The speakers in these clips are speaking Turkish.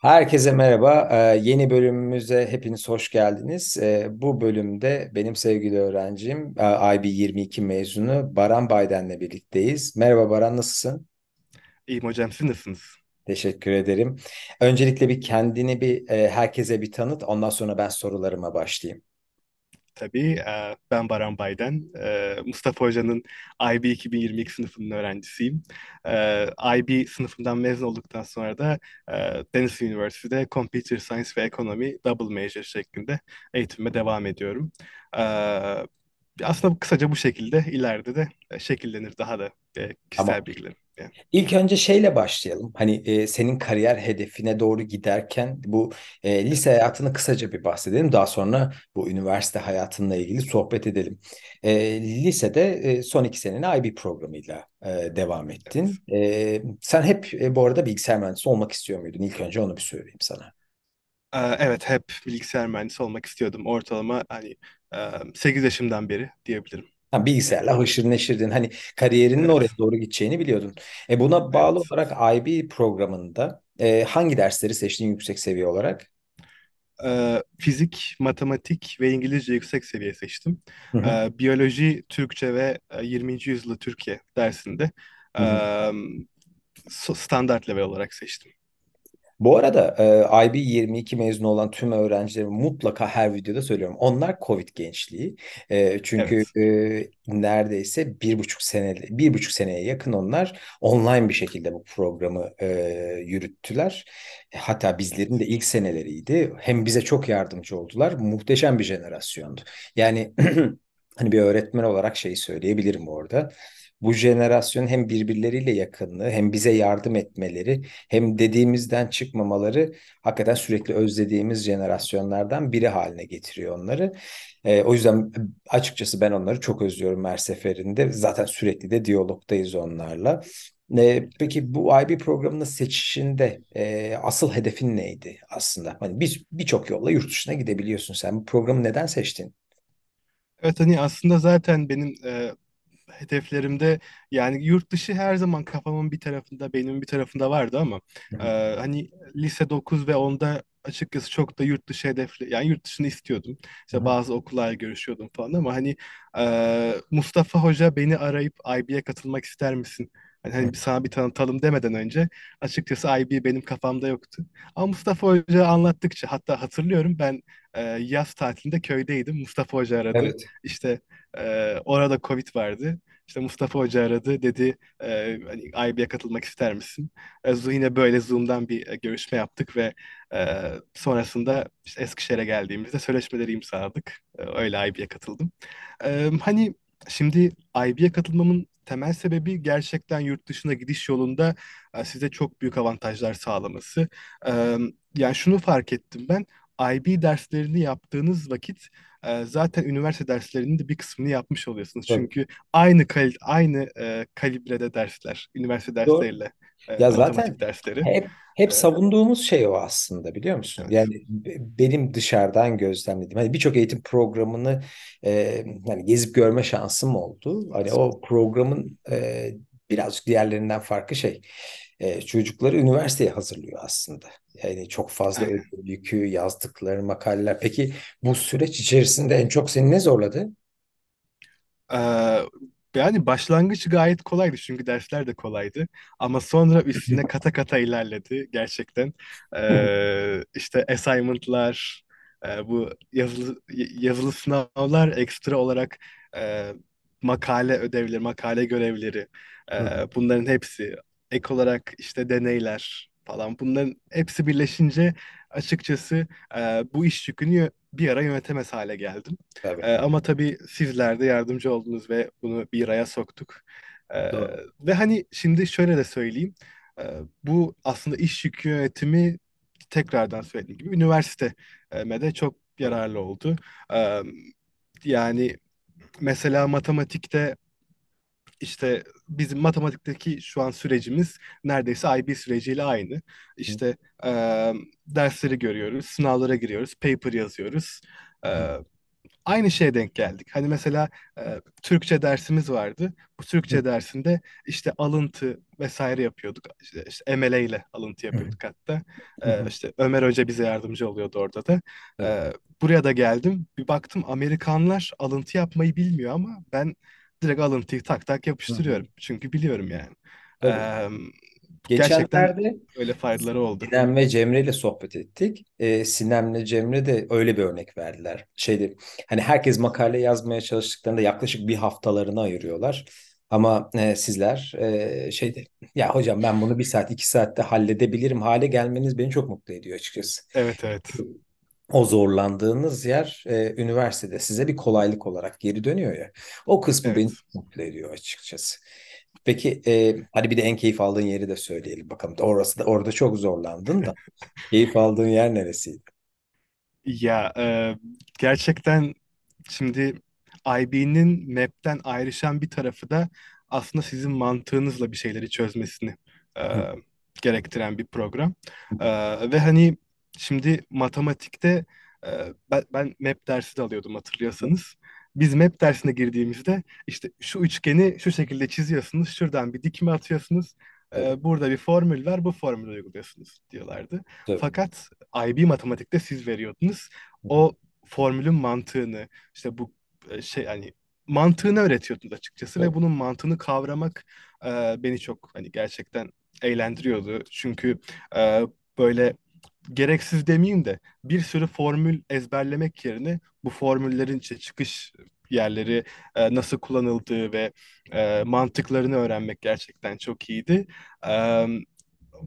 Herkese merhaba. Ee, yeni bölümümüze hepiniz hoş geldiniz. Ee, bu bölümde benim sevgili öğrencim e, IB 22 mezunu Baran Bayden'le birlikteyiz. Merhaba Baran, nasılsın? İyiyim hocam siz nasılsınız? Teşekkür ederim. Öncelikle bir kendini bir e, herkese bir tanıt. Ondan sonra ben sorularıma başlayayım. Tabii ben Baran Bayden. Mustafa Hoca'nın IB 2022 sınıfının öğrencisiyim. IB sınıfından mezun olduktan sonra da Denizli Üniversitesi'de Computer Science ve Economy Double Major şeklinde eğitimime devam ediyorum. Aslında kısaca bu şekilde ileride de şekillenir daha da kişisel bilgilerim. İlk önce şeyle başlayalım. Hani e, senin kariyer hedefine doğru giderken bu e, lise hayatını kısaca bir bahsedelim. Daha sonra bu üniversite hayatınla ilgili sohbet edelim. E, lisede e, son iki seneni IB programıyla e, devam evet. ettin. E, sen hep e, bu arada bilgisayar mühendisi olmak istiyor muydun? İlk önce onu bir söyleyeyim sana. Ee, Evet hep bilgisayar mühendisi olmak istiyordum. Ortalama hani e, 8 yaşımdan beri diyebilirim. Ha, bilgisayarla haşır neşirdin. Hani kariyerinin oraya evet, doğru gideceğini biliyordun. E buna bağlı evet. olarak IB programında e, hangi dersleri seçtin yüksek seviye olarak? Ee, fizik, matematik ve İngilizce yüksek seviye seçtim. Hı hı. Ee, biyoloji, Türkçe ve e, 20. yüzyılı Türkiye dersinde Hı hı. e, so- standart level olarak seçtim. Bu arada e, IB 22 mezunu olan tüm öğrencilerime mutlaka her videoda söylüyorum. Onlar Covid gençliği. E, çünkü Evet, e, neredeyse bir buçuk sene, bir buçuk seneye yakın onlar online bir şekilde bu programı e, yürüttüler. Hatta bizlerin de ilk seneleriydi. Hem bize çok yardımcı oldular. Muhteşem bir jenerasyondu. Yani hani bir öğretmen olarak şeyi söyleyebilirim orada. Bu jenerasyon hem birbirleriyle yakınlığı hem bize yardım etmeleri hem dediğimizden çıkmamaları hakikaten sürekli özlediğimiz jenerasyonlardan biri haline getiriyor onları. E, o yüzden açıkçası ben onları çok özlüyorum her seferinde. Zaten sürekli de diyalogdayız onlarla. E, peki bu IB programının seçişinde e, asıl hedefin neydi aslında? Hani bir birçok yolla yurt dışına gidebiliyorsun sen. Bu programı neden seçtin? evet hani aslında zaten benim e, hedeflerimde yani yurt dışı her zaman kafamın bir tarafında, beynimin bir tarafında vardı ama e, hani lise 9 ve onda açıkçası çok da yurt dışı hedefli yani yurt dışını istiyordum. İşte bazı okullarla görüşüyordum falan ama hani e, Mustafa Hoca beni arayıp IB'ye katılmak ister misin? Hani, hani sana bir tanıtalım demeden önce açıkçası IB benim kafamda yoktu. Ama Mustafa Hoca anlattıkça hatta hatırlıyorum ben e, yaz tatilinde köydeydim. Mustafa Hoca aradı. Evet. İşte ee, orada Covid vardı. İşte Mustafa Hoca aradı dedi e, hani IB'ye katılmak ister misin? E, yine böyle Zoom'dan bir e, görüşme yaptık ve e, sonrasında işte Eskişehir'e geldiğimizde sözleşmeleri imzaladık. E, öyle IB'ye katıldım. E, hani şimdi IB'ye katılmamın temel sebebi gerçekten yurt dışına gidiş yolunda e, size çok büyük avantajlar sağlaması. E, yani şunu fark ettim ben. IB derslerini yaptığınız vakit e, zaten üniversite derslerinin de bir kısmını yapmış oluyorsunuz. Tabii. Çünkü aynı kal aynı e, kalibrede dersler, üniversite Doğru. dersleriyle e, Ya zaten dersleri. hep hep E, savunduğumuz şey o aslında biliyor musun? evet, Yani be- benim dışarıdan gözlemlediğim hani birçok eğitim programını e, hani gezip görme şansım oldu. Hani o programın e, birazcık diğerlerinden farklı şey. E, çocukları üniversiteye hazırlıyor aslında. Yani çok fazla yükü, yazdıkları makaleler. Peki bu süreç içerisinde en çok seni ne zorladı? Ee, yani başlangıç gayet kolaydı çünkü dersler de kolaydı. Ama sonra üstüne kata kata ilerledi gerçekten. Ee, işte assignment'lar, e, bu yazılı, yazılı sınavlar ekstra olarak e, makale ödevleri, makale görevleri, e, bunların hepsi ek olarak işte deneyler falan bunların hepsi birleşince açıkçası e, bu iş yükünü bir ara yönetemez hale geldim. Tabii. Ee, ama tabii sizler de yardımcı oldunuz ve bunu bir raya soktuk. Doğru. ve hani şimdi şöyle de söyleyeyim. Ee, bu aslında iş yükü yönetimi tekrardan söylediğim gibi üniversiteme de çok yararlı oldu. Ee, yani mesela matematikte işte bizim matematikteki şu an sürecimiz neredeyse IB süreciyle aynı. İşte e, dersleri görüyoruz, sınavlara giriyoruz, paper yazıyoruz. aynı şeye denk geldik. Hani mesela e, Türkçe dersimiz vardı. Bu Hı Türkçe dersinde işte alıntı vesaire yapıyorduk. İşte, işte MLA ile alıntı hı yapıyorduk hatta. hı E, hı. işte Ömer Hoca bize yardımcı oluyordu orada da. E, buraya da geldim. Bir baktım Amerikanlar alıntı yapmayı bilmiyor ama ben direkt alıntıyı tak tak Hı hı. yapıştırıyorum. Çünkü biliyorum yani. Tabii. E, gerçekten Geçenlerde öyle faydaları oldu. Sinem ve Cemre ile sohbet ettik. Ee, Sinem'le Cemre de öyle bir örnek verdiler. Şeyde hani herkes makale yazmaya çalıştıklarında yaklaşık bir haftalarını ayırıyorlar. Ama e, sizler e, şeyde ya hocam ben bunu bir saat iki saatte halledebilirim hale gelmeniz beni çok mutlu ediyor açıkçası. Evet evet. O zorlandığınız yer e, üniversitede size bir kolaylık olarak geri dönüyor ya. O kısmı beni Evet. çok mutlu ediyor açıkçası. Peki e, hadi bir de en keyif aldığın yeri de söyleyelim bakalım. Orası da orada çok zorlandın da. Keyif aldığın yer neresiydi? Ya e, gerçekten şimdi IB'nin map'ten ayrışan bir tarafı da aslında sizin mantığınızla bir şeyleri çözmesini e, gerektiren bir program. E, ve hani şimdi matematikte e, ben, ben map dersi de alıyordum hatırlıyorsanız. Biz map dersine girdiğimizde işte şu üçgeni şu şekilde çiziyorsunuz, şuradan bir dikme atıyorsunuz, e, burada bir formül var, bu formülü uyguluyorsunuz diyorlardı. tabii. Fakat IB matematikte siz veriyordunuz. O formülün mantığını işte bu e, şey hani mantığını öğretiyordunuz açıkçası ve bunun mantığını kavramak e, beni çok hani gerçekten eğlendiriyordu. Çünkü e, böyle gereksiz demeyeyim de bir sürü formül ezberlemek yerine bu formüllerin işte çıkış yerleri e, nasıl kullanıldığı ve e, mantıklarını öğrenmek gerçekten çok iyiydi. E,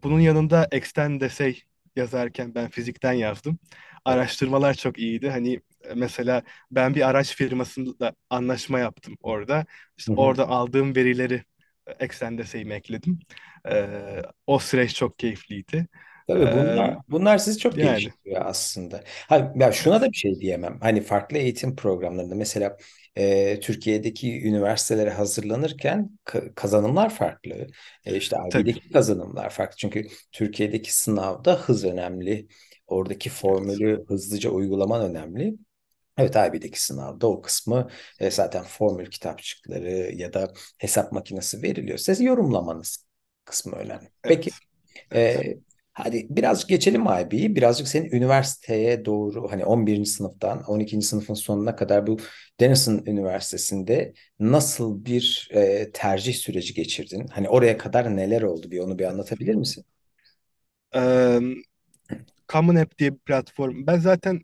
bunun yanında extend essay yazarken ben fizikten yazdım. Araştırmalar çok iyiydi. Hani e, mesela ben bir araç firmasıyla anlaşma yaptım orada. İşte hı. orada aldığım verileri e, extend essay'ime ekledim. E, o süreç çok keyifliydi. Tabii bunlar bunlar sizi çok yani geliştiriyor aslında. Ha, ya şuna evet. da bir şey diyemem. Hani farklı eğitim programlarında mesela e, Türkiye'deki üniversitelere hazırlanırken ka- kazanımlar farklı. E, işte Tabii. IB'deki kazanımlar farklı. Çünkü Türkiye'deki sınavda hız önemli. Oradaki Evet. formülü hızlıca uygulaman önemli. Evet IB'deki sınavda o kısmı e, zaten formül kitapçıkları ya da hesap makinesi veriliyor. Siz yorumlamanız kısmı önemli. Peki Evet. Evet. e, hadi birazcık geçelim IB'yi. Birazcık senin üniversiteye doğru hani 11. sınıftan 12. sınıfın sonuna kadar bu Denison Üniversitesi'nde nasıl bir e, tercih süreci geçirdin? Hani oraya kadar neler oldu bir onu bir anlatabilir misin? Ee, Common App diye bir platform. Ben zaten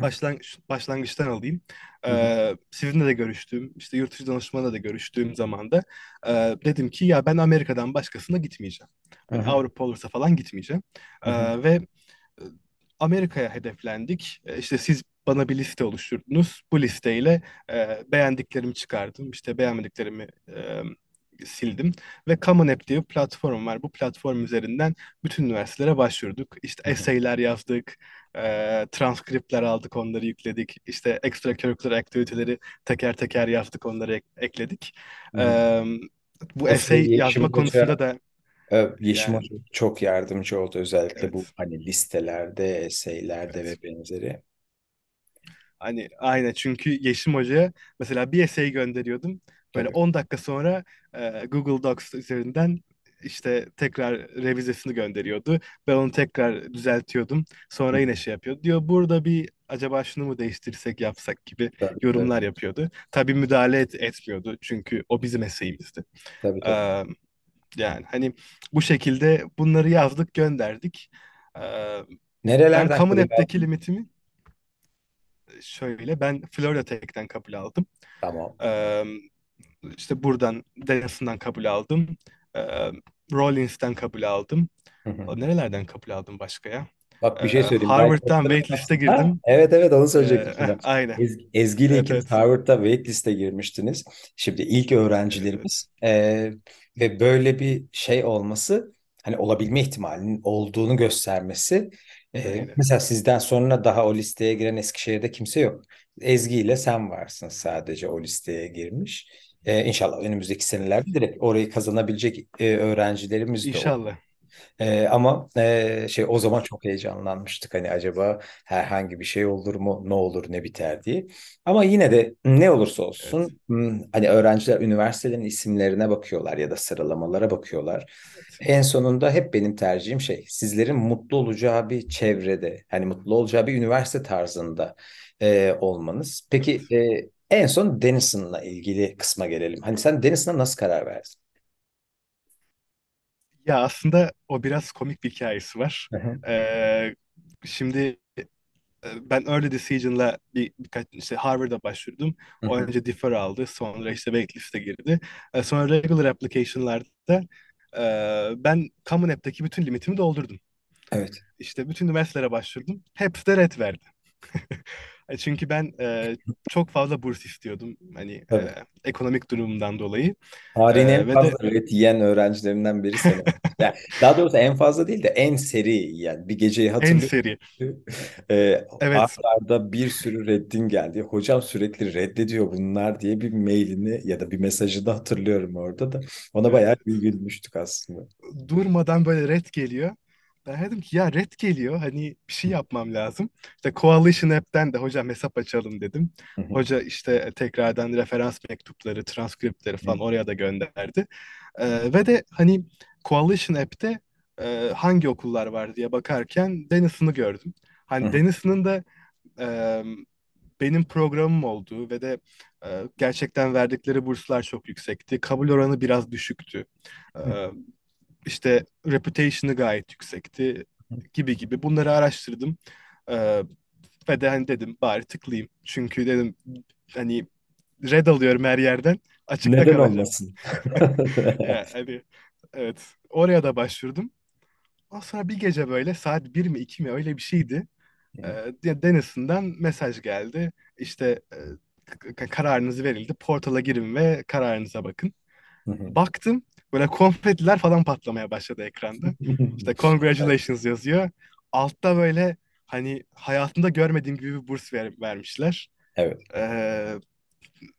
başlangıç, başlangıçtan alayım. Hı hı, Ee, sizinle de görüştüğüm, işte yurt dışı danışmanla da görüştüğüm zaman da e, dedim ki ya ben Amerika'dan başkasına gitmeyeceğim. Hani Avrupa olursa falan gitmeyeceğim. Ee, ve Amerika'ya hedeflendik. E, İşte siz bana bir liste oluşturdunuz. Bu listeyle e, beğendiklerimi çıkardım. İşte beğenmediklerimi e, sildim. Ve Common App diye bir platform var. Bu platform üzerinden bütün üniversitelere başvurduk. İşte essay'ler yazdık, e, transkriptler aldık, onları yükledik. İşte extracurricular activity'leri teker teker yazdık, onları ek- ekledik. hı. E, bu essay Yeşim yazma konusunda da Ee, Yeşim yani Hoca çok yardımcı oldu özellikle bu evet. hani listelerde, eseylerde Evet. ve benzeri. Hani aynen çünkü Yeşim Hoca'ya mesela bir essay gönderiyordum. Böyle Tabii. 10 dakika sonra e, Google Docs üzerinden işte tekrar revizesini gönderiyordu. Ben onu tekrar düzeltiyordum. Sonra yine şey yapıyordu. Diyor burada bir acaba şunu mu değiştirsek yapsak gibi Tabii tabii. yorumlar yapıyordu. Tabii müdahale et- etmiyordu çünkü o bizim mesleğimizdi. Tabii Ee, tabii. yani hani bu şekilde bunları yazdık gönderdik. Ee, ben Nerelerden App'teki aldın? limitimi şöyle ben Florida Tech'ten kabul aldım. Tamam. Ee, işte buradan Denison'dan kabul aldım. Ee, Rollins'ten kabul aldım. Hı hı. Nerelerden kabul aldım başka ya? Bak Ee, bir şey söyleyeyim. Ben Harvard'dan waitlist'e Ha, girdim. evet evet onu Ee, söyleyecektim sana. aynen. Ez- Ezgi ile Evet ikiniz evet. Harvard'da waitlist'e girmiştiniz. Şimdi ilk Evet. öğrencilerimiz Ee, ve böyle bir şey olması hani olabilme ihtimalinin olduğunu göstermesi. Ee, Aynen. mesela sizden sonra daha o listeye giren Eskişehir'de kimse yok. Ezgi ile sen varsın sadece o listeye girmiş. Ee, İnşallah önümüzdeki senelerde direkt orayı kazanabilecek e, öğrencilerimiz de olur. İnşallah. Ee, ama e, şey o zaman çok heyecanlanmıştık hani acaba herhangi bir şey olur mu ne olur ne biter diye. Ama yine de ne olursa Evet. olsun hmm, hani öğrenciler üniversitelerin isimlerine bakıyorlar ya da sıralamalara bakıyorlar. Evet. En sonunda hep benim tercihim şey sizlerin mutlu olacağı bir çevrede hani mutlu olacağı bir üniversite tarzında e, olmanız. Peki Evet. e, en son Denison'la ilgili kısma gelelim. Hani sen Denison'a nasıl karar verdin? Ya aslında o biraz komik bir hikayesi var. Hı hı, Ee, şimdi e, ben Early Decision'la bir birkaç işte Harvard'a başvurdum. hı O önce defer aldı. Sonra işte waitlist'e girdi. E, sonra regular application'larda e, ben Common App'teki bütün limitimi doldurdum. Evet. İşte bütün üniversitelere başvurdum. Hepsi de red verdi. E, Çünkü ben e, çok fazla burs istiyordum. Hani e, Tabii. ekonomik durumumdan dolayı. Tarihin en E, de fazla ret yiyen öğrencilerinden biri sen. Yani daha doğrusu en fazla değil de en seri yiyen. Bir geceyi en hatırlıyorum. seri. Ee, ard Evet. arda bir sürü reddin geldi. Hocam sürekli reddediyor bunlar diye bir mailini ya da bir mesajı da hatırlıyorum orada da. Ona Evet. bayağı gülmüştük aslında. durmadan böyle red geliyor. Ben dedim ki ya red geliyor hani bir şey yapmam lazım. İşte Coalition App'ten de hocam hesap açalım dedim. Hı hı, Hoca işte tekrardan referans mektupları, transkriptleri hı falan oraya da gönderdi. Ee, ve de hani Coalition App'te e, hangi okullar var diye bakarken Denison'ı gördüm. Hani hı Denison'ın da e, benim programım olduğu ve de e, gerçekten verdikleri burslar çok yüksekti. Kabul oranı biraz düşüktü. Ee, işte reputation'ı gayet yüksekti gibi gibi. Bunları araştırdım. Ee, ve de hani dedim bari tıklayayım. Çünkü dedim hani red alıyorum her yerden. Açıkta Neden kalacağım. olmasın? Yani hani evet. Oraya da başvurdum. Ondan sonra bir gece böyle saat bir mi 2 mi öyle bir şeydi. Ee, Denison'dan mesaj geldi. İşte e, kararınız verildi. Portala girin ve kararınıza bakın. Hı hı. Baktım böyle konfetiler falan patlamaya başladı ekranda. İşte congratulations yazıyor. Altta böyle hani hayatımda görmediğim gibi bir burs ver- vermişler. Evet, Ee,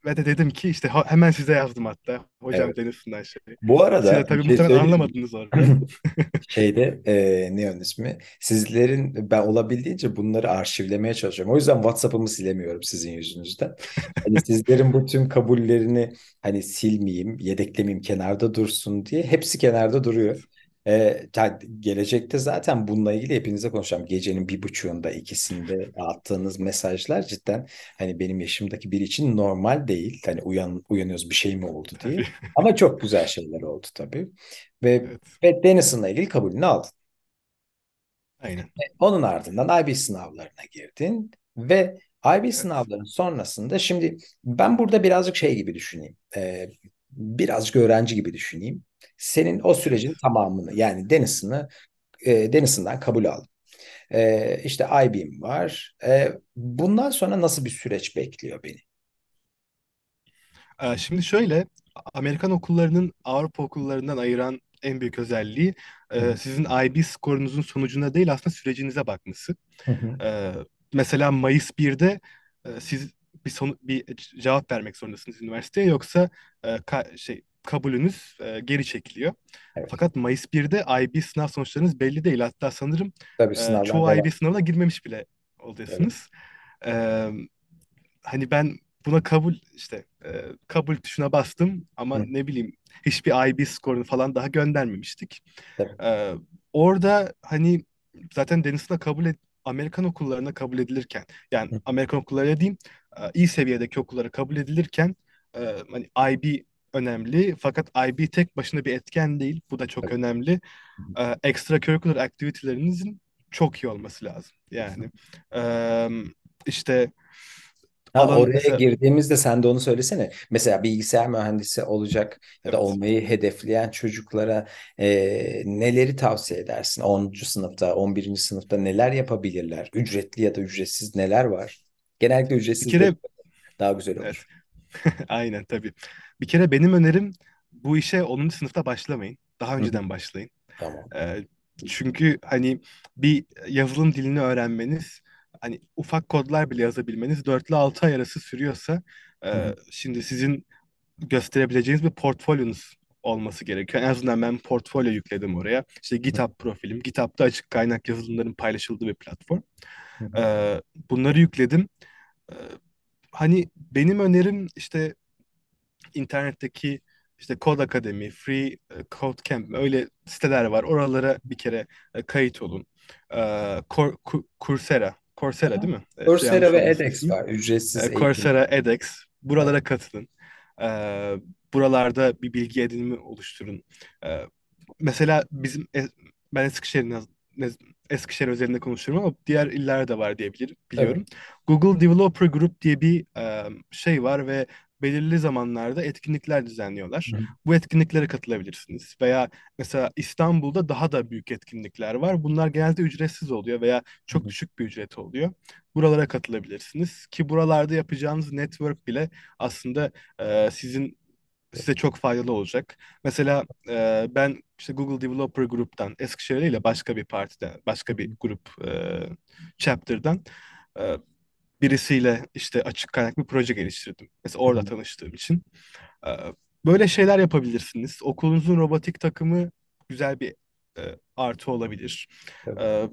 ve de dedim ki işte hemen size yazdım hatta. Hocam evet. Denizli'den şey. Bu Siz arada bir tabii şey muhtemelen anlamadınız orada. Şeyde e, ne onun ismi? Sizlerin ben olabildiğince bunları arşivlemeye çalışıyorum. O yüzden WhatsApp'ımı silemiyorum sizin yüzünüzden. Hani sizlerin bu tüm kabullerini hani silmeyeyim, yedeklemeyeyim, kenarda dursun diye hepsi kenarda duruyor. E, ta- gelecekte zaten bununla ilgili hepinize konuşacağım. Gecenin bir buçuğunda, ikisinde attığınız mesajlar cidden hani benim yaşımdaki biri için normal değil. Hani uyan, uyanıyoruz bir şey mi oldu diye. Ama çok güzel şeyler oldu tabii. Ve Evet. ve Denison'la ilgili kabulünü aldın. Aynen. Onun ardından IB sınavlarına girdin ve IB Evet. sınavların sonrasında şimdi ben burada birazcık şey gibi düşüneyim. Ee, birazcık öğrenci gibi düşüneyim. Senin o sürecin tamamını yani Denison'ı e, Denison'dan kabul aldın. Ee, işte IB'm var. Ee, bundan sonra nasıl bir süreç bekliyor beni? Ee, Şimdi şöyle, Amerikan okullarının Avrupa okullarından ayıran en büyük özelliği e, sizin IB skorunuzun sonucuna değil aslında sürecinize bakması. hı hı, Ee, mesela Mayıs 1'de e, siz bir sonu, bir cevap vermek zorundasınız üniversiteye yoksa e, ka- şey kabulünüz e, geri çekiliyor. Evet. Fakat Mayıs 1'de IB sınav sonuçlarınız belli değil. Hatta sanırım Tabii e, çoğu. IB sınavına girmemiş bile Evet. oluyorsunuz. Ee, hani ben buna kabul işte e, kabul tuşuna bastım ama Hı, ne bileyim hiçbir IB skorunu falan daha göndermemiştik. Ee, orada hani zaten Denizli'de kabul et, Amerikan okullarına kabul edilirken yani Hı, Amerikan okulları diyeyim e, iyi seviyedeki okullara kabul edilirken e, hani IB önemli fakat IB tek başına bir etken değil. Bu da çok tabii. önemli. Hı hı. E, extracurricular activity'lerinizin çok iyi olması lazım. Yani e, işte Ha, alan oraya mesela girdiğimizde sen de onu söylesene. Mesela bilgisayar mühendisi olacak ya da evet olmayı hedefleyen çocuklara e, neleri tavsiye edersin? 10. sınıfta, 11. sınıfta neler yapabilirler? Ücretli ya da ücretsiz neler var? Genellikle bir ücretsiz de kere daha güzel evet olur. aynen tabii. Bir kere benim önerim bu işe 10. sınıfta başlamayın. Daha hı. önceden başlayın. Tamam. Ee, çünkü hani bir yazılım dilini öğrenmeniz hani ufak kodlar bile yazabilmeniz 4 ile 6 ay arası sürüyorsa e, şimdi sizin gösterebileceğiniz bir portfolyonuz olması gerekiyor. En azından ben portfolyo yükledim oraya. İşte GitHub profilim. GitHub'da açık kaynak yazılımların paylaşıldığı bir platform. Ee, bunları yükledim. Ee, hani benim önerim işte internetteki işte Code Akademi, Free e, Code Camp öyle siteler var. Oralara bir kere e, kayıt olun. Ee, Coursera, Coursera değil mi? Evet, Coursera ve edX var. Ücretsiz Ee, eğitim. Coursera, edX. Buralara katılın. Ee, buralarda bir bilgi edinimi oluşturun. Ee, mesela bizim e- ben Eskişehir'in Eskişehir özelinde konuşuyorum ama diğer iller de var diyebilirim, Tabii. biliyorum. Google Developer Group diye bir e, şey var ve belirli zamanlarda etkinlikler düzenliyorlar. Hı. Bu etkinliklere katılabilirsiniz. Veya mesela İstanbul'da daha da büyük etkinlikler var. Bunlar genelde ücretsiz oluyor veya çok hı. düşük bir ücret oluyor. Buralara katılabilirsiniz ki buralarda yapacağınız network bile aslında e, sizin size çok faydalı olacak. Mesela e, ben işte Google Developer Group'tan Eskişehir ile başka bir partiden, başka bir grup e, chapter'dan e, birisiyle işte açık kaynak bir proje geliştirdim. Mesela orada tanıştığım için. E, böyle şeyler yapabilirsiniz. Okulunuzun robotik takımı güzel bir e, artı olabilir. Tabii. E,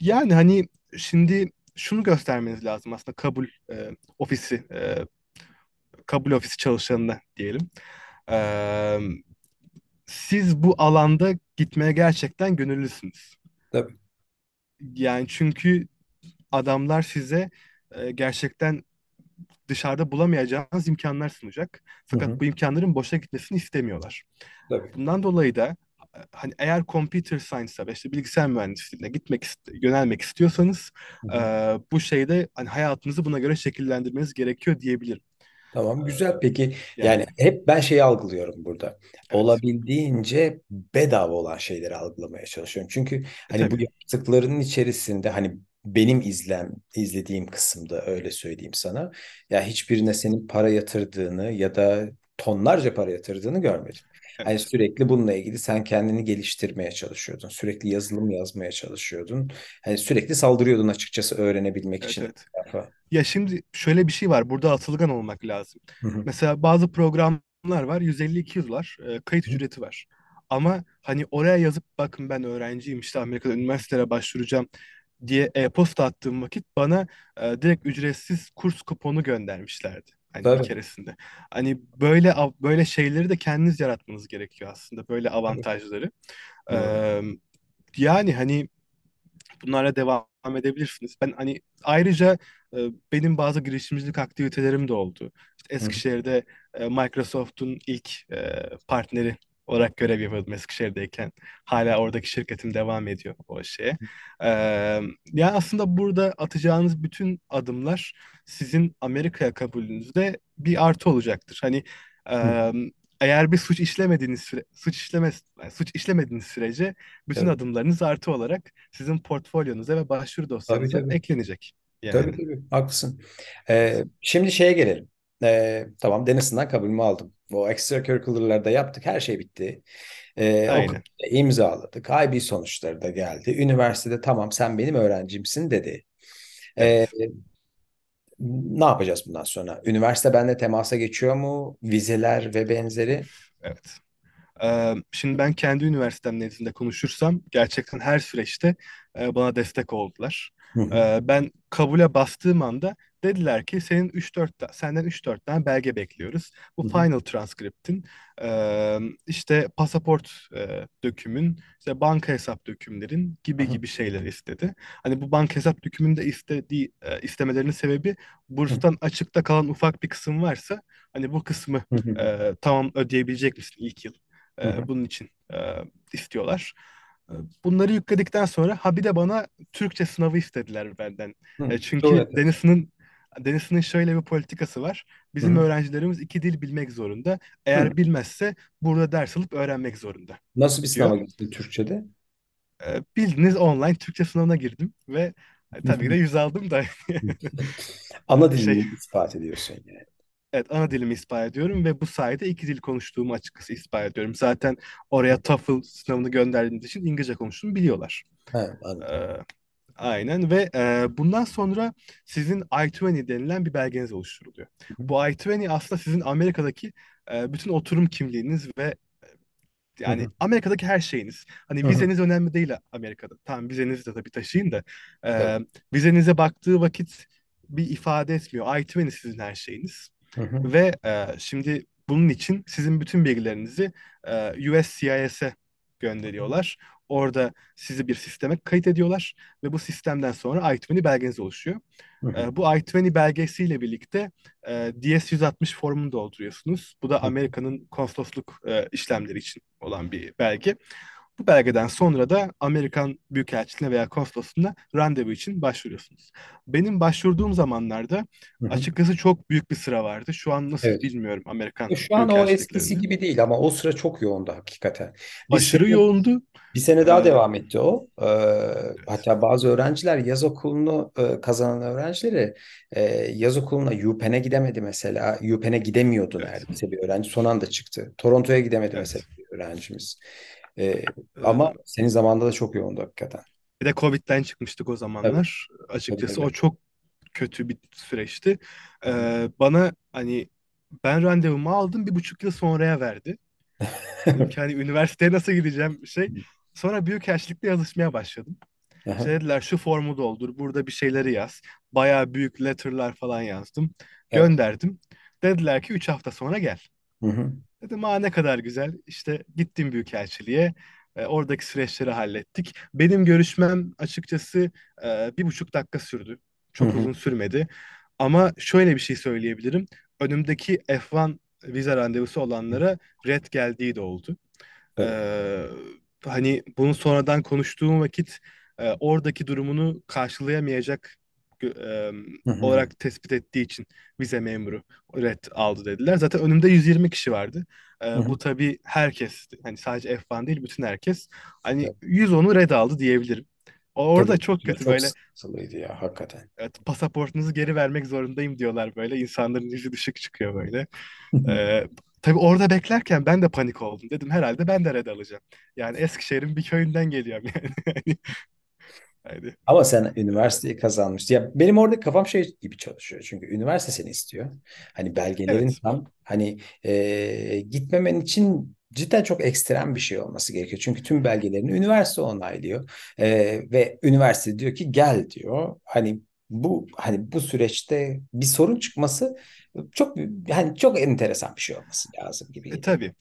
yani hani şimdi şunu göstermeniz lazım aslında kabul e, ofisi e, kabul ofisi çalışanına diyelim. Ee, siz bu alanda gitmeye gerçekten gönüllüsünüz. Tabii. Yani çünkü adamlar size e, gerçekten dışarıda bulamayacağınız imkanlar sunacak. Hı Fakat hı. bu imkanların boşa gitmesini istemiyorlar. Tabii. Bundan dolayı da e, hani eğer computer science'a ve işte bilgisayar mühendisliğine gitmek yönelmek istiyorsanız Hı e, hı. bu şeyde hani hayatınızı buna göre şekillendirmeniz gerekiyor diyebilirim. Tamam güzel. Peki yani yani hep ben şeyi algılıyorum burada. evet. Olabildiğince bedava olan şeyleri algılamaya çalışıyorum. Çünkü hani bu tabii. yaptıklarının içerisinde hani benim izlem izlediğim kısımda öyle söyleyeyim sana. Ya hiçbirine senin para yatırdığını ya da tonlarca para yatırdığını görmedim. Hani Evet. sürekli bununla ilgili sen kendini geliştirmeye çalışıyordun. Sürekli yazılım yazmaya çalışıyordun. Hani sürekli saldırıyordun açıkçası öğrenebilmek Evet için evet. Ya şimdi şöyle bir şey var. Burada atılgan olmak lazım. Hı hı. Mesela bazı programlar var. 150-200 var. e, kayıt Hı ücreti var. Ama hani oraya yazıp bakın ben öğrenciyim işte Amerika'da üniversitelere başvuracağım diye e-posta attığım vakit bana e, direkt ücretsiz kurs kuponu göndermişlerdi. Hani bir Tabii. keresinde. Hani böyle böyle şeyleri de kendiniz yaratmanız gerekiyor aslında. Böyle Tabii. avantajları. Doğru. Ee, yani hani bunlarla devam edebilirsiniz. Ben hani ayrıca e, benim bazı girişimcilik aktivitelerim de oldu. İşte. Eskişehir'de e, Microsoft'un ilk e, partneri olarak görev yapıyordum Eskişehir'deyken. Hala oradaki şirketim devam ediyor o şeye. Ee, yani aslında burada atacağınız bütün adımlar sizin Amerika'ya kabulünüzde bir artı olacaktır. Hani e, eğer bir suç işlemediğiniz süre, suç işlemez yani suç işlemediğiniz sürece bütün Tabii. adımlarınız artı olarak sizin portfolyonuza ve başvuru Tabii dosyanıza tabii. eklenecek. Tabii Yani tabii. Haklısın. evet. Ee, şimdi şeye gelelim. Ee, tamam Denison'dan kabulümü aldım. O extracurricular'da yaptık. Her şey bitti. Ee, Aynen. imzaladık. IB sonuçları da geldi. Üniversitede tamam sen benim öğrencimsin dedi. Ee, ne yapacağız bundan sonra? Üniversite benimle temasa geçiyor mu? Vizeler ve benzeri. Evet. Ee, şimdi ben kendi üniversitem nezdinde konuşursam gerçekten her süreçte e, bana destek oldular. Hı hı. Ee, ben kabule bastığım anda dediler ki senin 3-4 ta- senden 3-4 tane belge bekliyoruz. Bu Hı hı. final transcript'in e, işte pasaport e, dökümün, işte banka hesap dökümlerin gibi hı. gibi şeyler istedi. Hani bu banka hesap dökümünde istediği e, istemelerinin sebebi burstan açıkta kalan ufak bir kısım varsa hani bu kısmı e, tamam ödeyebilecek misin ilk yıl? E, bunun için e, istiyorlar. Bunları yükledikten sonra ha bir de bana Türkçe sınavı istediler benden. Hı. Çünkü. Denizli'nin Denizli'nin şöyle bir politikası var. Hı Bizim hı. öğrencilerimiz iki dil bilmek zorunda. Hı. Eğer bilmezse burada ders alıp öğrenmek zorunda Nasıl bir diyor. sınava girdin Türkçe'de? E, bildiğiniz online Türkçe sınavına girdim ve e, Hı tabii ki hı. de yüz aldım da Ana şey dilini ispat ediyorsun yani. Evet ana dilimi ispat ediyorum ve bu sayede iki dil konuştuğumu açıkçası ispat ediyorum. Zaten oraya TOEFL sınavını gönderdiğimiz için İngilizce konuştuğumu biliyorlar. Ha, anladım. Ee, aynen ve e, bundan sonra sizin I-20 denilen bir belgeniz oluşturuluyor. Bu I-20 aslında sizin Amerika'daki e, bütün oturum kimliğiniz ve Hı Yani hı. Amerika'daki her şeyiniz. Hani Hı hı. vizeniz önemli değil Amerika'da. Tamam vizenizi de tabii taşıyın da. E, vizenize baktığı vakit bir ifade etmiyor. I-20 sizin her şeyiniz. Hı hı. Ve e, şimdi bunun için sizin bütün bilgilerinizi e, USCIS'e gönderiyorlar. Orada sizi bir sisteme kayıt ediyorlar ve bu sistemden sonra I-20 belgeniz oluşuyor. Hı hı. E, bu I-20 belgesiyle birlikte e, DS-160 formunu dolduruyorsunuz. Bu da Amerika'nın konsolosluk e, işlemleri için olan bir belge. Bu belgeden sonra da Amerikan Büyükelçiliğine veya konsolosluğuna randevu için başvuruyorsunuz. Benim başvurduğum zamanlarda hı. hı. açıkçası çok büyük bir sıra vardı. Şu an nasıl Evet. bilmiyorum Amerikan E, Şu an o eskisi gibi değil ama o sıra çok yoğundu hakikaten. Biz Aşırı sene, yoğundu. bir sene daha Ee, devam etti o. Ee, evet, hatta bazı öğrenciler yaz okulunu e, kazanan öğrencileri e, yaz okuluna UPenn'e gidemedi mesela. UPenn'e gidemiyordu evet, neredeyse bir öğrenci. Son anda çıktı. Toronto'ya gidemedi mesela evet. bir öğrencimiz. Ee, ama Ee, senin zamanında da çok yoğundu hakikaten. bir de Covid'den çıkmıştık o zamanlar. tabii, Açıkçası o tabii. çok kötü bir süreçti. Ee, bana hani ben randevumu aldım bir buçuk yıl sonraya verdi. Dedim ki hani üniversiteye nasıl gideceğim bir şey. Sonra büyükelçilikle yazışmaya başladım. İşte dediler şu formu doldur, burada bir şeyleri yaz. Bayağı büyük letter'lar falan yazdım. Evet. Gönderdim. Dediler ki 3 hafta sonra gel. Hı hı. Dedim aa ne kadar güzel. İşte gittim büyükelçiliğe. E, oradaki süreçleri hallettik. Benim görüşmem açıkçası e, bir buçuk dakika sürdü. Çok hı. uzun sürmedi. Ama şöyle bir şey söyleyebilirim. Önümdeki F1 vize randevusu olanlara red geldiği de oldu. Tabii. Ee, hani bunu sonradan konuştuğum vakit e, oradaki durumunu karşılayamayacak e, olarak tespit ettiği için vize memuru red aldı dediler. Zaten önümde 120 kişi vardı. Hı. bu tabii herkes hani sadece F1 değil bütün herkes. Hani Tabii. 110'u red aldı diyebilirim. Orada Tabii. çok kötü Çok böyle sıkıntılıydı ya hakikaten. evet, pasaportunuzu geri vermek zorundayım diyorlar böyle. İnsanların yüzü düşük çıkıyor böyle. Ee, tabii orada beklerken ben de panik oldum. Dedim herhalde ben de red alacağım. Yani Eskişehir'in bir köyünden geliyorum yani. Yani, hani, Ama sen üniversiteyi kazanmıştın. Ya benim orada kafam şey gibi çalışıyor. Çünkü üniversite seni istiyor. Hani belgelerin evet, tam hani e, gitmemen için cidden çok ekstrem bir şey olması gerekiyor. Çünkü tüm belgelerini üniversite onaylıyor. E, ve üniversite diyor ki gel diyor. Hani bu hani bu süreçte bir sorun çıkması çok hani çok enteresan bir şey olması lazım gibi e, tabii.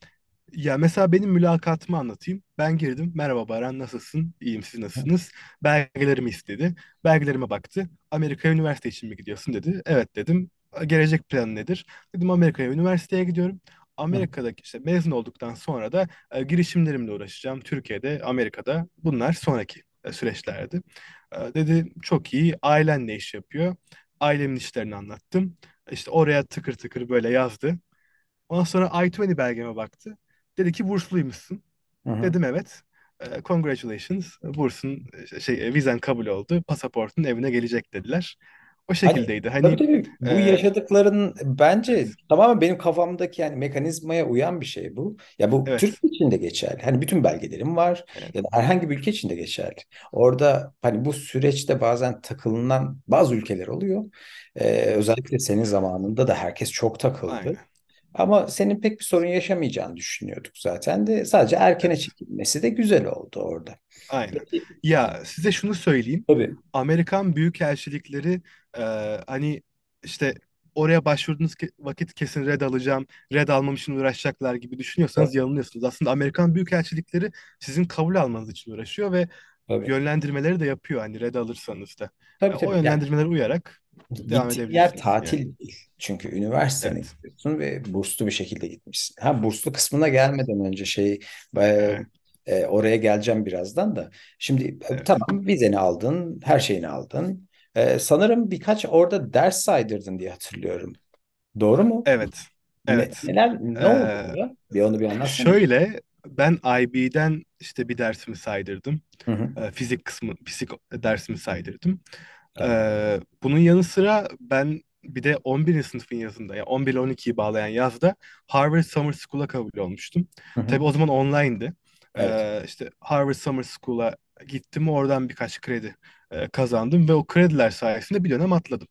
Ya mesela benim mülakatımı anlatayım. Ben girdim. Merhaba Baran nasılsın? İyiyim siz nasılsınız? Belgelerimi istedi. Belgelerime baktı. Amerika'ya üniversite için mi gidiyorsun dedi. Evet dedim. Gelecek planı nedir? Dedim Amerika'ya üniversiteye gidiyorum. Amerika'daki işte mezun olduktan sonra da e, girişimlerimle uğraşacağım. Türkiye'de, Amerika'da. Bunlar sonraki e, süreçlerdi. E, dedi çok iyi. Ailen ne iş yapıyor? Ailemin işlerini anlattım. İşte oraya tıkır tıkır böyle yazdı. Ondan sonra I-20 belgeme baktı. Dedi ki bursluymuşsun. hı. hı. Dedim evet. E, congratulations. Bursun e, şey e, vizen kabul oldu. Pasaportun evine gelecek dediler. O Hani şekildeydi. tabii Hani tabii bu e, yaşadıkların bence tamamen benim kafamdaki yani mekanizmaya uyan bir şey bu. Ya bu Evet. Türkiye için de geçerli. Hani bütün belgelerim var Evet. ya da herhangi bir ülke için de geçerli. Orada hani bu süreçte bazen takılınan bazı ülkeler oluyor. Ee, özellikle senin zamanında da herkes çok takıldı. Aynen. Ama senin pek bir sorun yaşamayacağını düşünüyorduk zaten de sadece erkene Evet. çekilmesi de güzel oldu orada. Aynen. Ya size şunu söyleyeyim. tabii. Amerikan büyükelçilikleri e, hani işte oraya başvurduğunuz ke- vakit kesin red alacağım, red almam için uğraşacaklar gibi düşünüyorsanız Tabii. yanılıyorsunuz. Aslında Amerikan büyükelçilikleri sizin kabul almanız için uğraşıyor ve Tabii. yönlendirmeleri de yapıyor hani red alırsanız da. Tabii o tabii. Yani yönlendirmelere uyarak devam Gittiğin yer edebilirsiniz tatil yani. değil. Çünkü üniversitene Evet. gidiyorsun ve burslu bir şekilde gitmişsin. Ha burslu kısmına gelmeden önce şey e, Evet. e, oraya geleceğim birazdan da. Şimdi e, Evet. tamam vizeni aldın, her şeyini aldın. E, sanırım birkaç orada ders saydırdın diye hatırlıyorum. Doğru mu? Evet. Ne, Evet. neler ne oldu Ee, orada? Bir onu bir anlatsana. şöyle ben IB'den işte bir dersimi saydırdım. Hı hı. Ee, fizik kısmı, fizik dersimi saydırdım. Ee, bunun yanı sıra ben bir de 11. sınıfın yazında, yani 11 ile 12'yi bağlayan yazda Harvard Summer School'a kabul olmuştum. Hı hı. Tabii o zaman online'dı. Evet. Ee, işte Harvard Summer School'a gittim, oradan birkaç kredi e, kazandım ve o krediler sayesinde bir dönem atladım.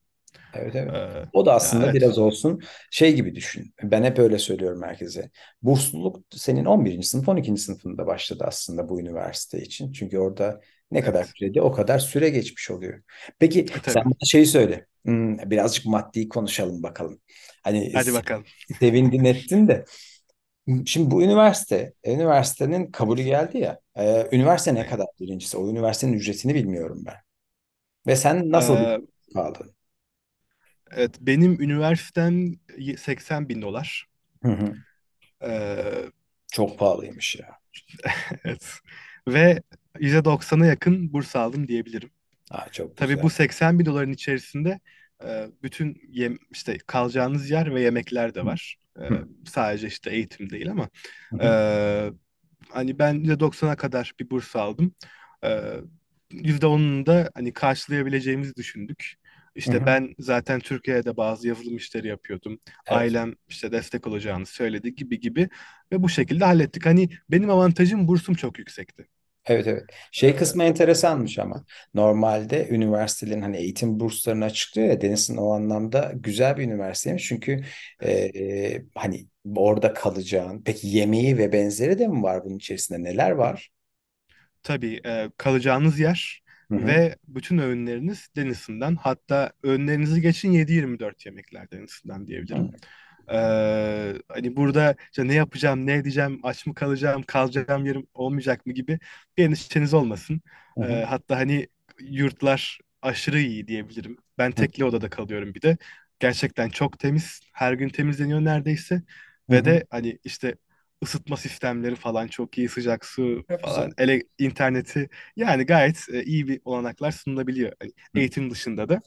Evet evet. Ee, O da aslında evet, biraz olsun şey gibi düşün. Ben hep öyle söylüyorum herkese. Bursluluk senin 11. sınıf 12. sınıfında başladı aslında bu üniversite için. Çünkü orada ne kadar evet. kredi o kadar süre geçmiş oluyor. Peki E, sen bana şeyi söyle. Hmm, birazcık maddi konuşalım bakalım. Hani Hadi bakalım. sevindin ettin de. Şimdi bu üniversite, üniversitenin kabulü geldi ya. Ee, üniversite ne kadar birincisi? O üniversitenin ücretini bilmiyorum ben. Ve sen nasıl Ee, kaldın? Evet, benim üniversitem 80 bin dolar. Hı hı. Ee, Çok pahalıymış ya. evet. Ve %90'a yakın burs aldım diyebilirim. Aa, çok Tabii güzel. bu 80 bin doların içerisinde e, bütün yem, işte kalacağınız yer ve yemekler de var. E, hı. sadece işte eğitim değil ama e, hani ben %90'a kadar bir burs aldım. E, %10'unu da hani karşılayabileceğimizi düşündük. İşte hı. ben zaten Türkiye'de bazı yazılım işleri yapıyordum. Evet. Ailem işte destek olacağını söyledi gibi gibi ve bu şekilde hallettik. Hani benim avantajım bursum çok yüksekti. Evet evet. Şey kısmı enteresanmış ama. Normalde üniversitelerin hani eğitim burslarını açıklıyor ya Deniz'in o anlamda güzel bir üniversiteymiş. Çünkü evet. e, hani orada kalacağın. Peki yemeği ve benzeri de mi var bunun içerisinde? Neler var? Tabii e, kalacağınız yer Hı hı. ve bütün öğünleriniz Denizli'den. Hatta öğünlerinizi geçin 7-24 yemekler Denizli'den Hı diyebilirim. Ee, hani burada işte ne yapacağım, ne edeceğim, aç mı kalacağım, kalacağım yerim olmayacak mı gibi bir endişeniz olmasın. hı. Ee, hı. hatta hani yurtlar aşırı iyi diyebilirim. Ben Hı tekli odada kalıyorum bir de. Gerçekten çok temiz, her gün temizleniyor neredeyse. hı. Ve hı. de hani işte ısıtma sistemleri falan çok iyi, sıcak su Çok falan, güzel. ele, interneti yani gayet e, iyi bir olanaklar sunulabiliyor hani eğitim dışında da.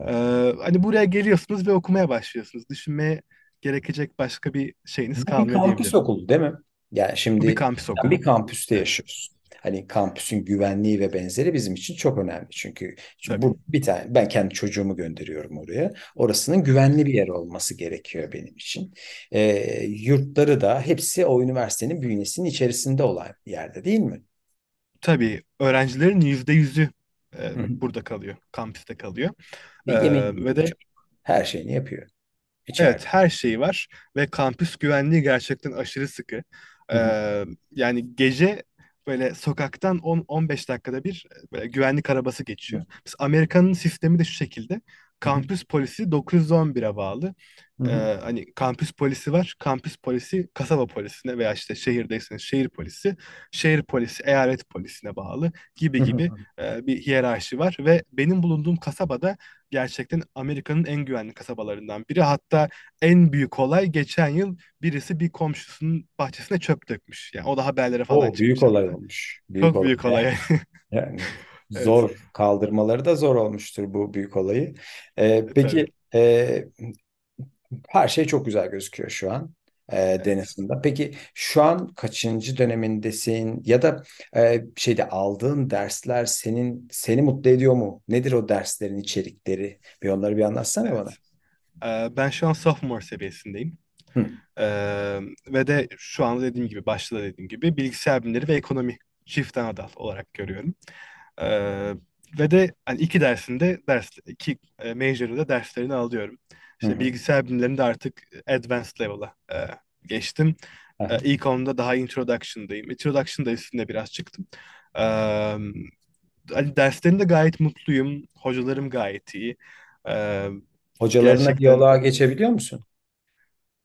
Ee, hani buraya geliyorsunuz ve okumaya başlıyorsunuz. Düşünmeye gerekecek başka bir şeyiniz Bu bir kalmıyor kampüs diyebilirim. okulu değil mi? Yani Bu bir şimdi kampüs sen okulu. bir kampüste yaşıyorsun. Hani kampüsün güvenliği ve benzeri bizim için çok önemli. Çünkü, çünkü bu bir tane ben kendi çocuğumu gönderiyorum oraya. Orasının güvenli bir yer olması gerekiyor benim için. Ee, yurtları da hepsi o üniversitenin bünyesinin içerisinde olan yerde değil mi? Tabii öğrencilerin yüzde yüzü e, burada kalıyor, kampüste kalıyor. Ve Ee, ve de. Her şeyini yapıyor Evet, içeride. her şeyi var ve kampüs güvenliği gerçekten aşırı sıkı. Ee, yani gece böyle sokaktan 10-15 dakikada bir e, böyle güvenlik arabası geçiyor. Biz Amerika'nın sistemi de şu şekilde. Kampüs polisi 911'e bağlı. Ee, hani kampüs polisi var. Kampüs polisi kasaba polisine veya işte şehirdeyseniz şehir polisi, şehir polisi eyalet polisine bağlı gibi gibi e, bir hiyerarşi var ve benim bulunduğum kasabada gerçekten Amerika'nın en güvenli kasabalarından biri. Hatta en büyük olay geçen yıl birisi bir komşusunun bahçesine çöp dökmüş. Yani o da haberlere falan O büyük çıkmış olay hatta. olmuş. Büyük Çok olay. büyük olay. Yani Evet, zor kaldırmaları da zor olmuştur bu büyük olayı. Ee, e, peki e, her şey çok güzel gözüküyor şu an e, Evet. Peki şu an kaçıncı dönemindesin ya da e, şeyde aldığın dersler senin seni mutlu ediyor mu? Nedir o derslerin içerikleri? Bir onları bir anlatsana bana. Evet. Ee, ben şu an sophomore seviyesindeyim. Hı Ee, ve de şu an dediğim gibi, başta da dediğim gibi bilgisayar bilimleri ve ekonomi çift ana dal olarak görüyorum. Ee, ve de hani iki dersinde ders iki e, major'da derslerini alıyorum. İşte hı. bilgisayar bilimlerinde artık advanced level'a e, geçtim. E, Aha. ilk onda daha introduction'dayım. Introduction'da üstünde biraz çıktım. Ee, hani derslerinde gayet mutluyum. Hocalarım gayet iyi. Ee, Hocalarına gerçekten diyaloğa geçebiliyor musun?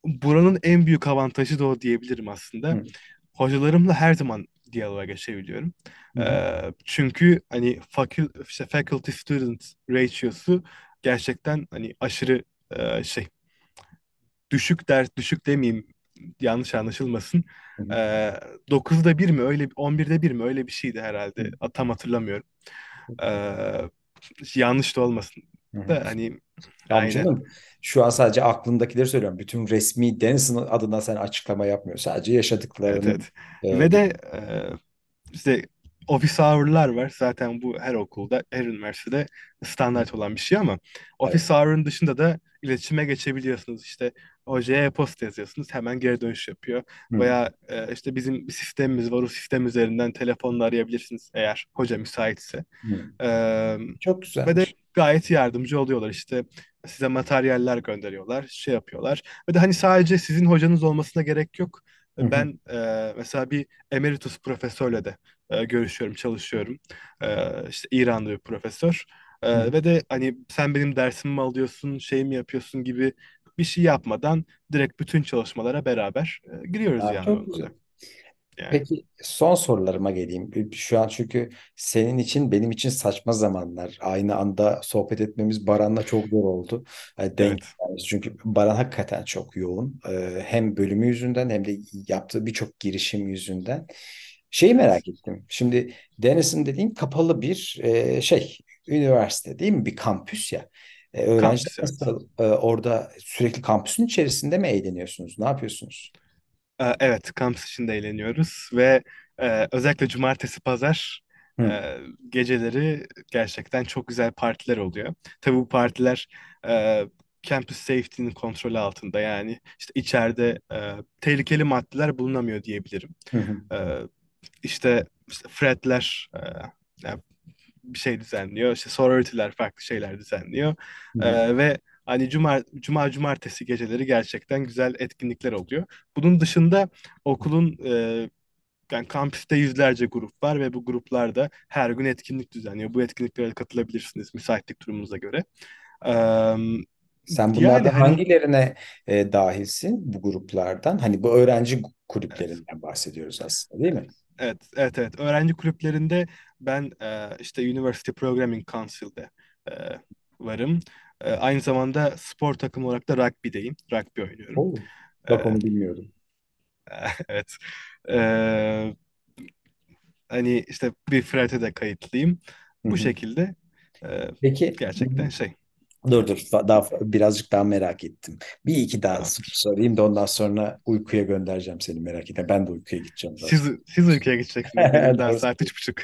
buranın en büyük avantajı da o diyebilirim aslında. Hı Hocalarımla her zaman diyaloğa geçebiliyorum. hı. hı. Ee, çünkü hani fakül, işte faculty student ratio'su gerçekten hani aşırı e, şey düşük ders düşük demeyeyim yanlış anlaşılmasın. hı hı. Ee, 9'da bir mi öyle 11'de bir mi öyle bir şeydi Hı herhalde. Tam hatırlamıyorum. Ee, yanlış da olmasın. Da hani Tamam canım. Şu an sadece aklındakileri söylüyorum. Bütün resmi Deniz'in adına sen açıklama yapmıyor. Sadece Evet yaşadıklarını evet. e, Ve de e, işte office hour'lar var. Zaten bu her okulda, her üniversitede standart olan bir şey ama Evet. office hour'ın dışında da iletişime geçebiliyorsunuz. İşte hocaya e-posta yazıyorsunuz, hemen geri dönüş yapıyor. Hı. Veya e, işte bizim bir sistemimiz var, o sistem üzerinden telefonla arayabilirsiniz eğer hoca müsaitse. Hı. E, Çok ve de güzelmiş. Gayet yardımcı oluyorlar. İşte size materyaller gönderiyorlar, şey yapıyorlar. Ve de hani sadece sizin hocanız olmasına gerek yok. Hı hı. Ben e, mesela bir emeritus profesörle de e, görüşüyorum, çalışıyorum. E, işte İranlı bir profesör. E, hı. ve de hani sen benim dersimi mi alıyorsun, şey mi yapıyorsun gibi bir şey yapmadan direkt bütün çalışmalara beraber e, giriyoruz Aa, yani çok güzel. Yani Peki son sorularıma geleyim. Şu an çünkü senin için benim için saçma zamanlar. Aynı anda sohbet etmemiz Baran'la çok zor oldu. Yani denk evet. Çünkü Baran hakikaten çok yoğun. Ee, hem bölümü yüzünden hem de yaptığı birçok girişim yüzünden. Şeyi merak ettim. Şimdi Denison dediğin kapalı bir e, şey, üniversite değil mi? Bir kampüs ya. E, öğrenciler nasıl e, orada sürekli kampüsün içerisinde mi eğleniyorsunuz? Ne yapıyorsunuz? Evet, kampüs içinde eğleniyoruz ve e, özellikle cumartesi, pazar Hı e, geceleri gerçekten çok güzel partiler oluyor. Tabii bu partiler e, campus safety'nin kontrolü altında yani işte içeride e, tehlikeli maddeler bulunamıyor diyebilirim. hı hı. E, işte, işte fratler e, yani bir şey düzenliyor. İşte sorority'ler farklı şeyler düzenliyor. Ee, ve hani cuma, cuma cumartesi geceleri gerçekten güzel etkinlikler oluyor. Bunun dışında okulun e, yani kampüste yüzlerce grup var ve bu gruplarda her gün etkinlik düzenliyor. Bu etkinliklere katılabilirsiniz müsaitlik durumunuza göre. Ee, Sen yani bunlardan hani hangilerine e, dahilsin bu gruplardan? Hani bu öğrenci evet, kulüplerinden bahsediyoruz aslında değil mi? evet, evet, evet. Öğrenci kulüplerinde ben e, işte University Programming Council'de e, varım. E, aynı zamanda spor takımı olarak da rugby'deyim. Rugby oynuyorum. Oo. Bak onu bilmiyordum. evet. E, hani işte bir Fred'e de kayıtlıyım. Hı Bu hı. şekilde e, Peki gerçekten şey. dur dur daha birazcık daha merak ettim. Bir iki daha soru Tamamdır. sorayım da ondan sonra uykuya göndereceğim seni merak etme. Ben de uykuya gideceğim Siz, zaten. siz ülkeye gideceksiniz. Benim daha Doğru saat söylüyorsun. üç buçuk.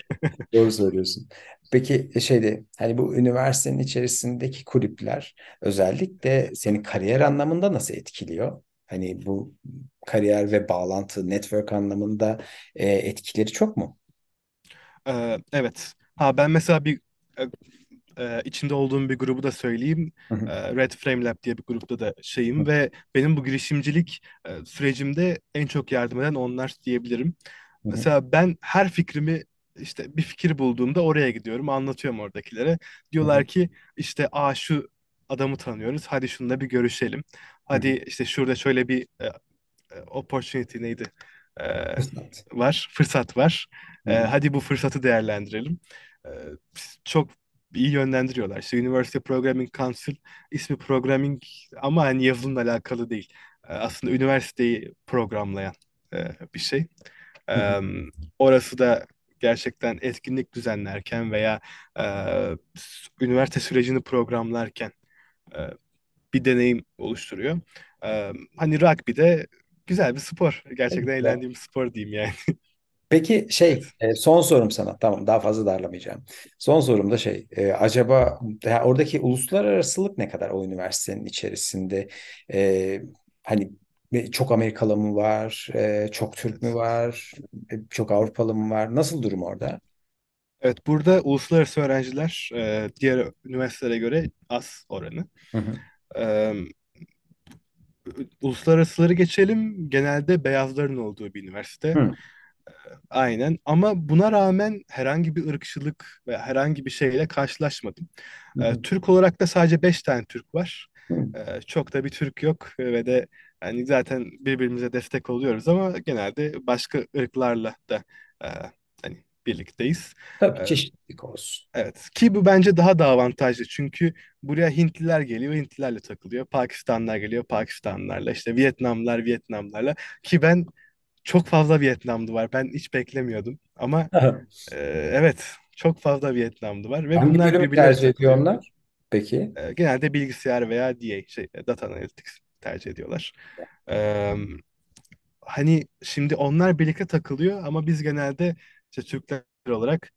Doğru söylüyorsun. Peki e, şeyde hani bu üniversitenin içerisindeki kulüpler özellikle seni kariyer anlamında nasıl etkiliyor? Hani bu kariyer ve bağlantı, network anlamında e, etkileri çok mu? Evet. Ha ben mesela bir e, e, içinde olduğum bir grubu da söyleyeyim. Hı hı, E, Red Frame Lab diye bir grupta da hı şeyim ve benim bu girişimcilik e, sürecimde en çok yardım eden onlar diyebilirim. Mesela ben her fikrimi işte bir fikir bulduğumda oraya gidiyorum, anlatıyorum oradakilere. Diyorlar ki işte aa şu adamı tanıyoruz, hadi şununla bir görüşelim. Hadi işte şurada şöyle bir e, e, opportunity neydi? E, Fırsat. var, fırsat var. E, hadi bu fırsatı değerlendirelim. E, çok iyi yönlendiriyorlar. İşte University Programming Council ismi programming ama hani yazılımla alakalı değil. E, aslında üniversiteyi programlayan e, bir şey. hı hı. Orası da gerçekten etkinlik düzenlerken veya e, üniversite sürecini programlarken e, bir deneyim oluşturuyor. E, hani rugby de güzel bir spor. Gerçekten Ya, eğlendiğim bir spor diyeyim yani. Peki şey Evet. son sorum sana tamam daha fazla darlamayacağım. Son sorum da şey e, acaba oradaki uluslararasılık ne kadar o üniversitenin içerisinde E, hani çok Amerikalı mı var e, çok Türk mü var e, çok Avrupalı mı var nasıl durum orada? Evet, burada uluslararası öğrenciler e, diğer üniversitelere göre az oranı. Hı hı. E, uluslararasıları geçelim. Genelde beyazların olduğu bir üniversite. Hı Aynen. Ama buna rağmen herhangi bir ırkçılık ve herhangi bir şeyle karşılaşmadım. hı E, hı. Türk olarak da sadece 5 tane Türk var. hı. E, çok da bir Türk yok ve de yani zaten birbirimize destek oluyoruz ama genelde başka ırklarla da e, hani birlikteyiz. Tabii E, çeşitlilik olsun. Evet ki bu bence daha da avantajlı çünkü buraya Hintliler geliyor Hintlilerle takılıyor Pakistanlılar geliyor Pakistanlılarla işte Vietnamlılar Vietnamlarla ki ben çok fazla Vietnamlı var ben hiç beklemiyordum ama e, evet çok fazla Vietnamlı var ve Hangi bunlar bölümü birbirleriyle tercih ediyor takılıyor. onlar? Peki. E, genelde bilgisayar veya DA şey data analytics tercih ediyorlar. E, hani şimdi onlar birlikte takılıyor ama biz genelde işte Türkler olarak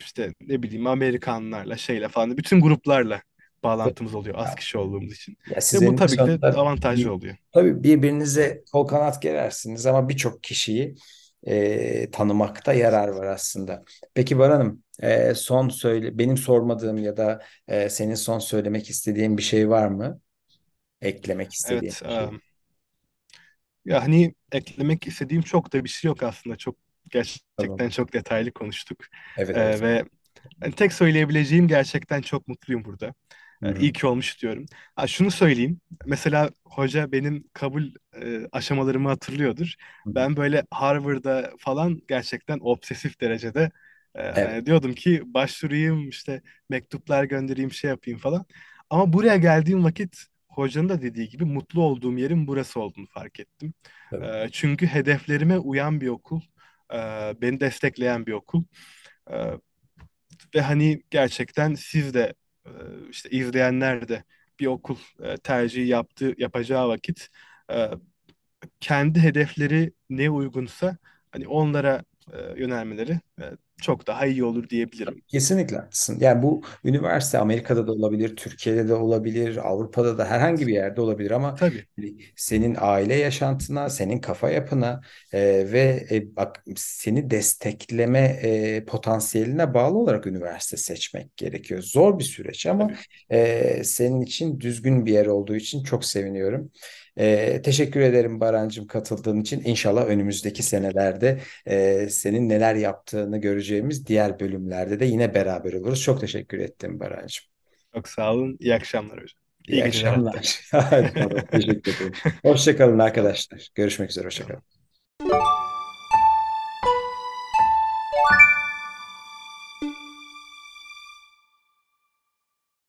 işte ne bileyim Amerikanlarla şeyle falan bütün gruplarla bağlantımız oluyor az kişi olduğumuz için. Ya Ve bu tabii ki de avantajlı bir, oluyor. tabii birbirinize kol kanat gerersiniz ama birçok kişiyi e, tanımakta yarar var aslında. Peki Baran'ım e, son söyle benim sormadığım ya da e, senin son söylemek istediğin bir şey var mı? Eklemek istediğin Evet, şey. e, ya hani eklemek istediğim çok da bir şey yok aslında. Çok Tamam. gerçekten çok detaylı konuştuk. Evet evet. ve hani tek söyleyebileceğim gerçekten çok mutluyum burada. Hı E, hı. iyi ki olmuş diyorum. Ha, şunu söyleyeyim. Mesela hoca benim kabul e, aşamalarımı hatırlıyordur. Hı hı. Ben böyle Harvard'da falan gerçekten obsesif derecede e, Evet. hani diyordum ki başvurayım işte mektuplar göndereyim şey yapayım falan. Ama buraya geldiğim vakit hocanın da dediği gibi mutlu olduğum yerin burası olduğunu fark ettim. Tabii. E, çünkü hedeflerime uyan bir okul, beni destekleyen bir okul. Ve hani gerçekten siz de işte izleyenler de bir okul tercihi yaptığı yapacağı vakit kendi hedefleri ne uygunsa hani onlara e, yönelmeleri e, çok daha iyi olur diyebilirim. Kesinlikle haklısın. Yani bu üniversite Amerika'da da olabilir, Türkiye'de de olabilir, Avrupa'da da herhangi bir yerde olabilir ama Tabii, senin aile yaşantına, senin kafa yapına e, ve e, bak seni destekleme e, potansiyeline bağlı olarak üniversite seçmek gerekiyor. Zor bir süreç ama tabii. e, senin için düzgün bir yer olduğu için çok seviniyorum. E, teşekkür ederim Barancığım katıldığın için. İnşallah önümüzdeki senelerde ee, senin neler yaptığını göreceğimiz diğer bölümlerde de yine beraber oluruz. Çok teşekkür ettim Barancığım. Çok sağ olun. İyi akşamlar hocam. İyi İyi akşamlar. Teşekkür ederim. Hoşça kalın Sağ olun. arkadaşlar. Görüşmek üzere. Hoşça Tamam. kalın.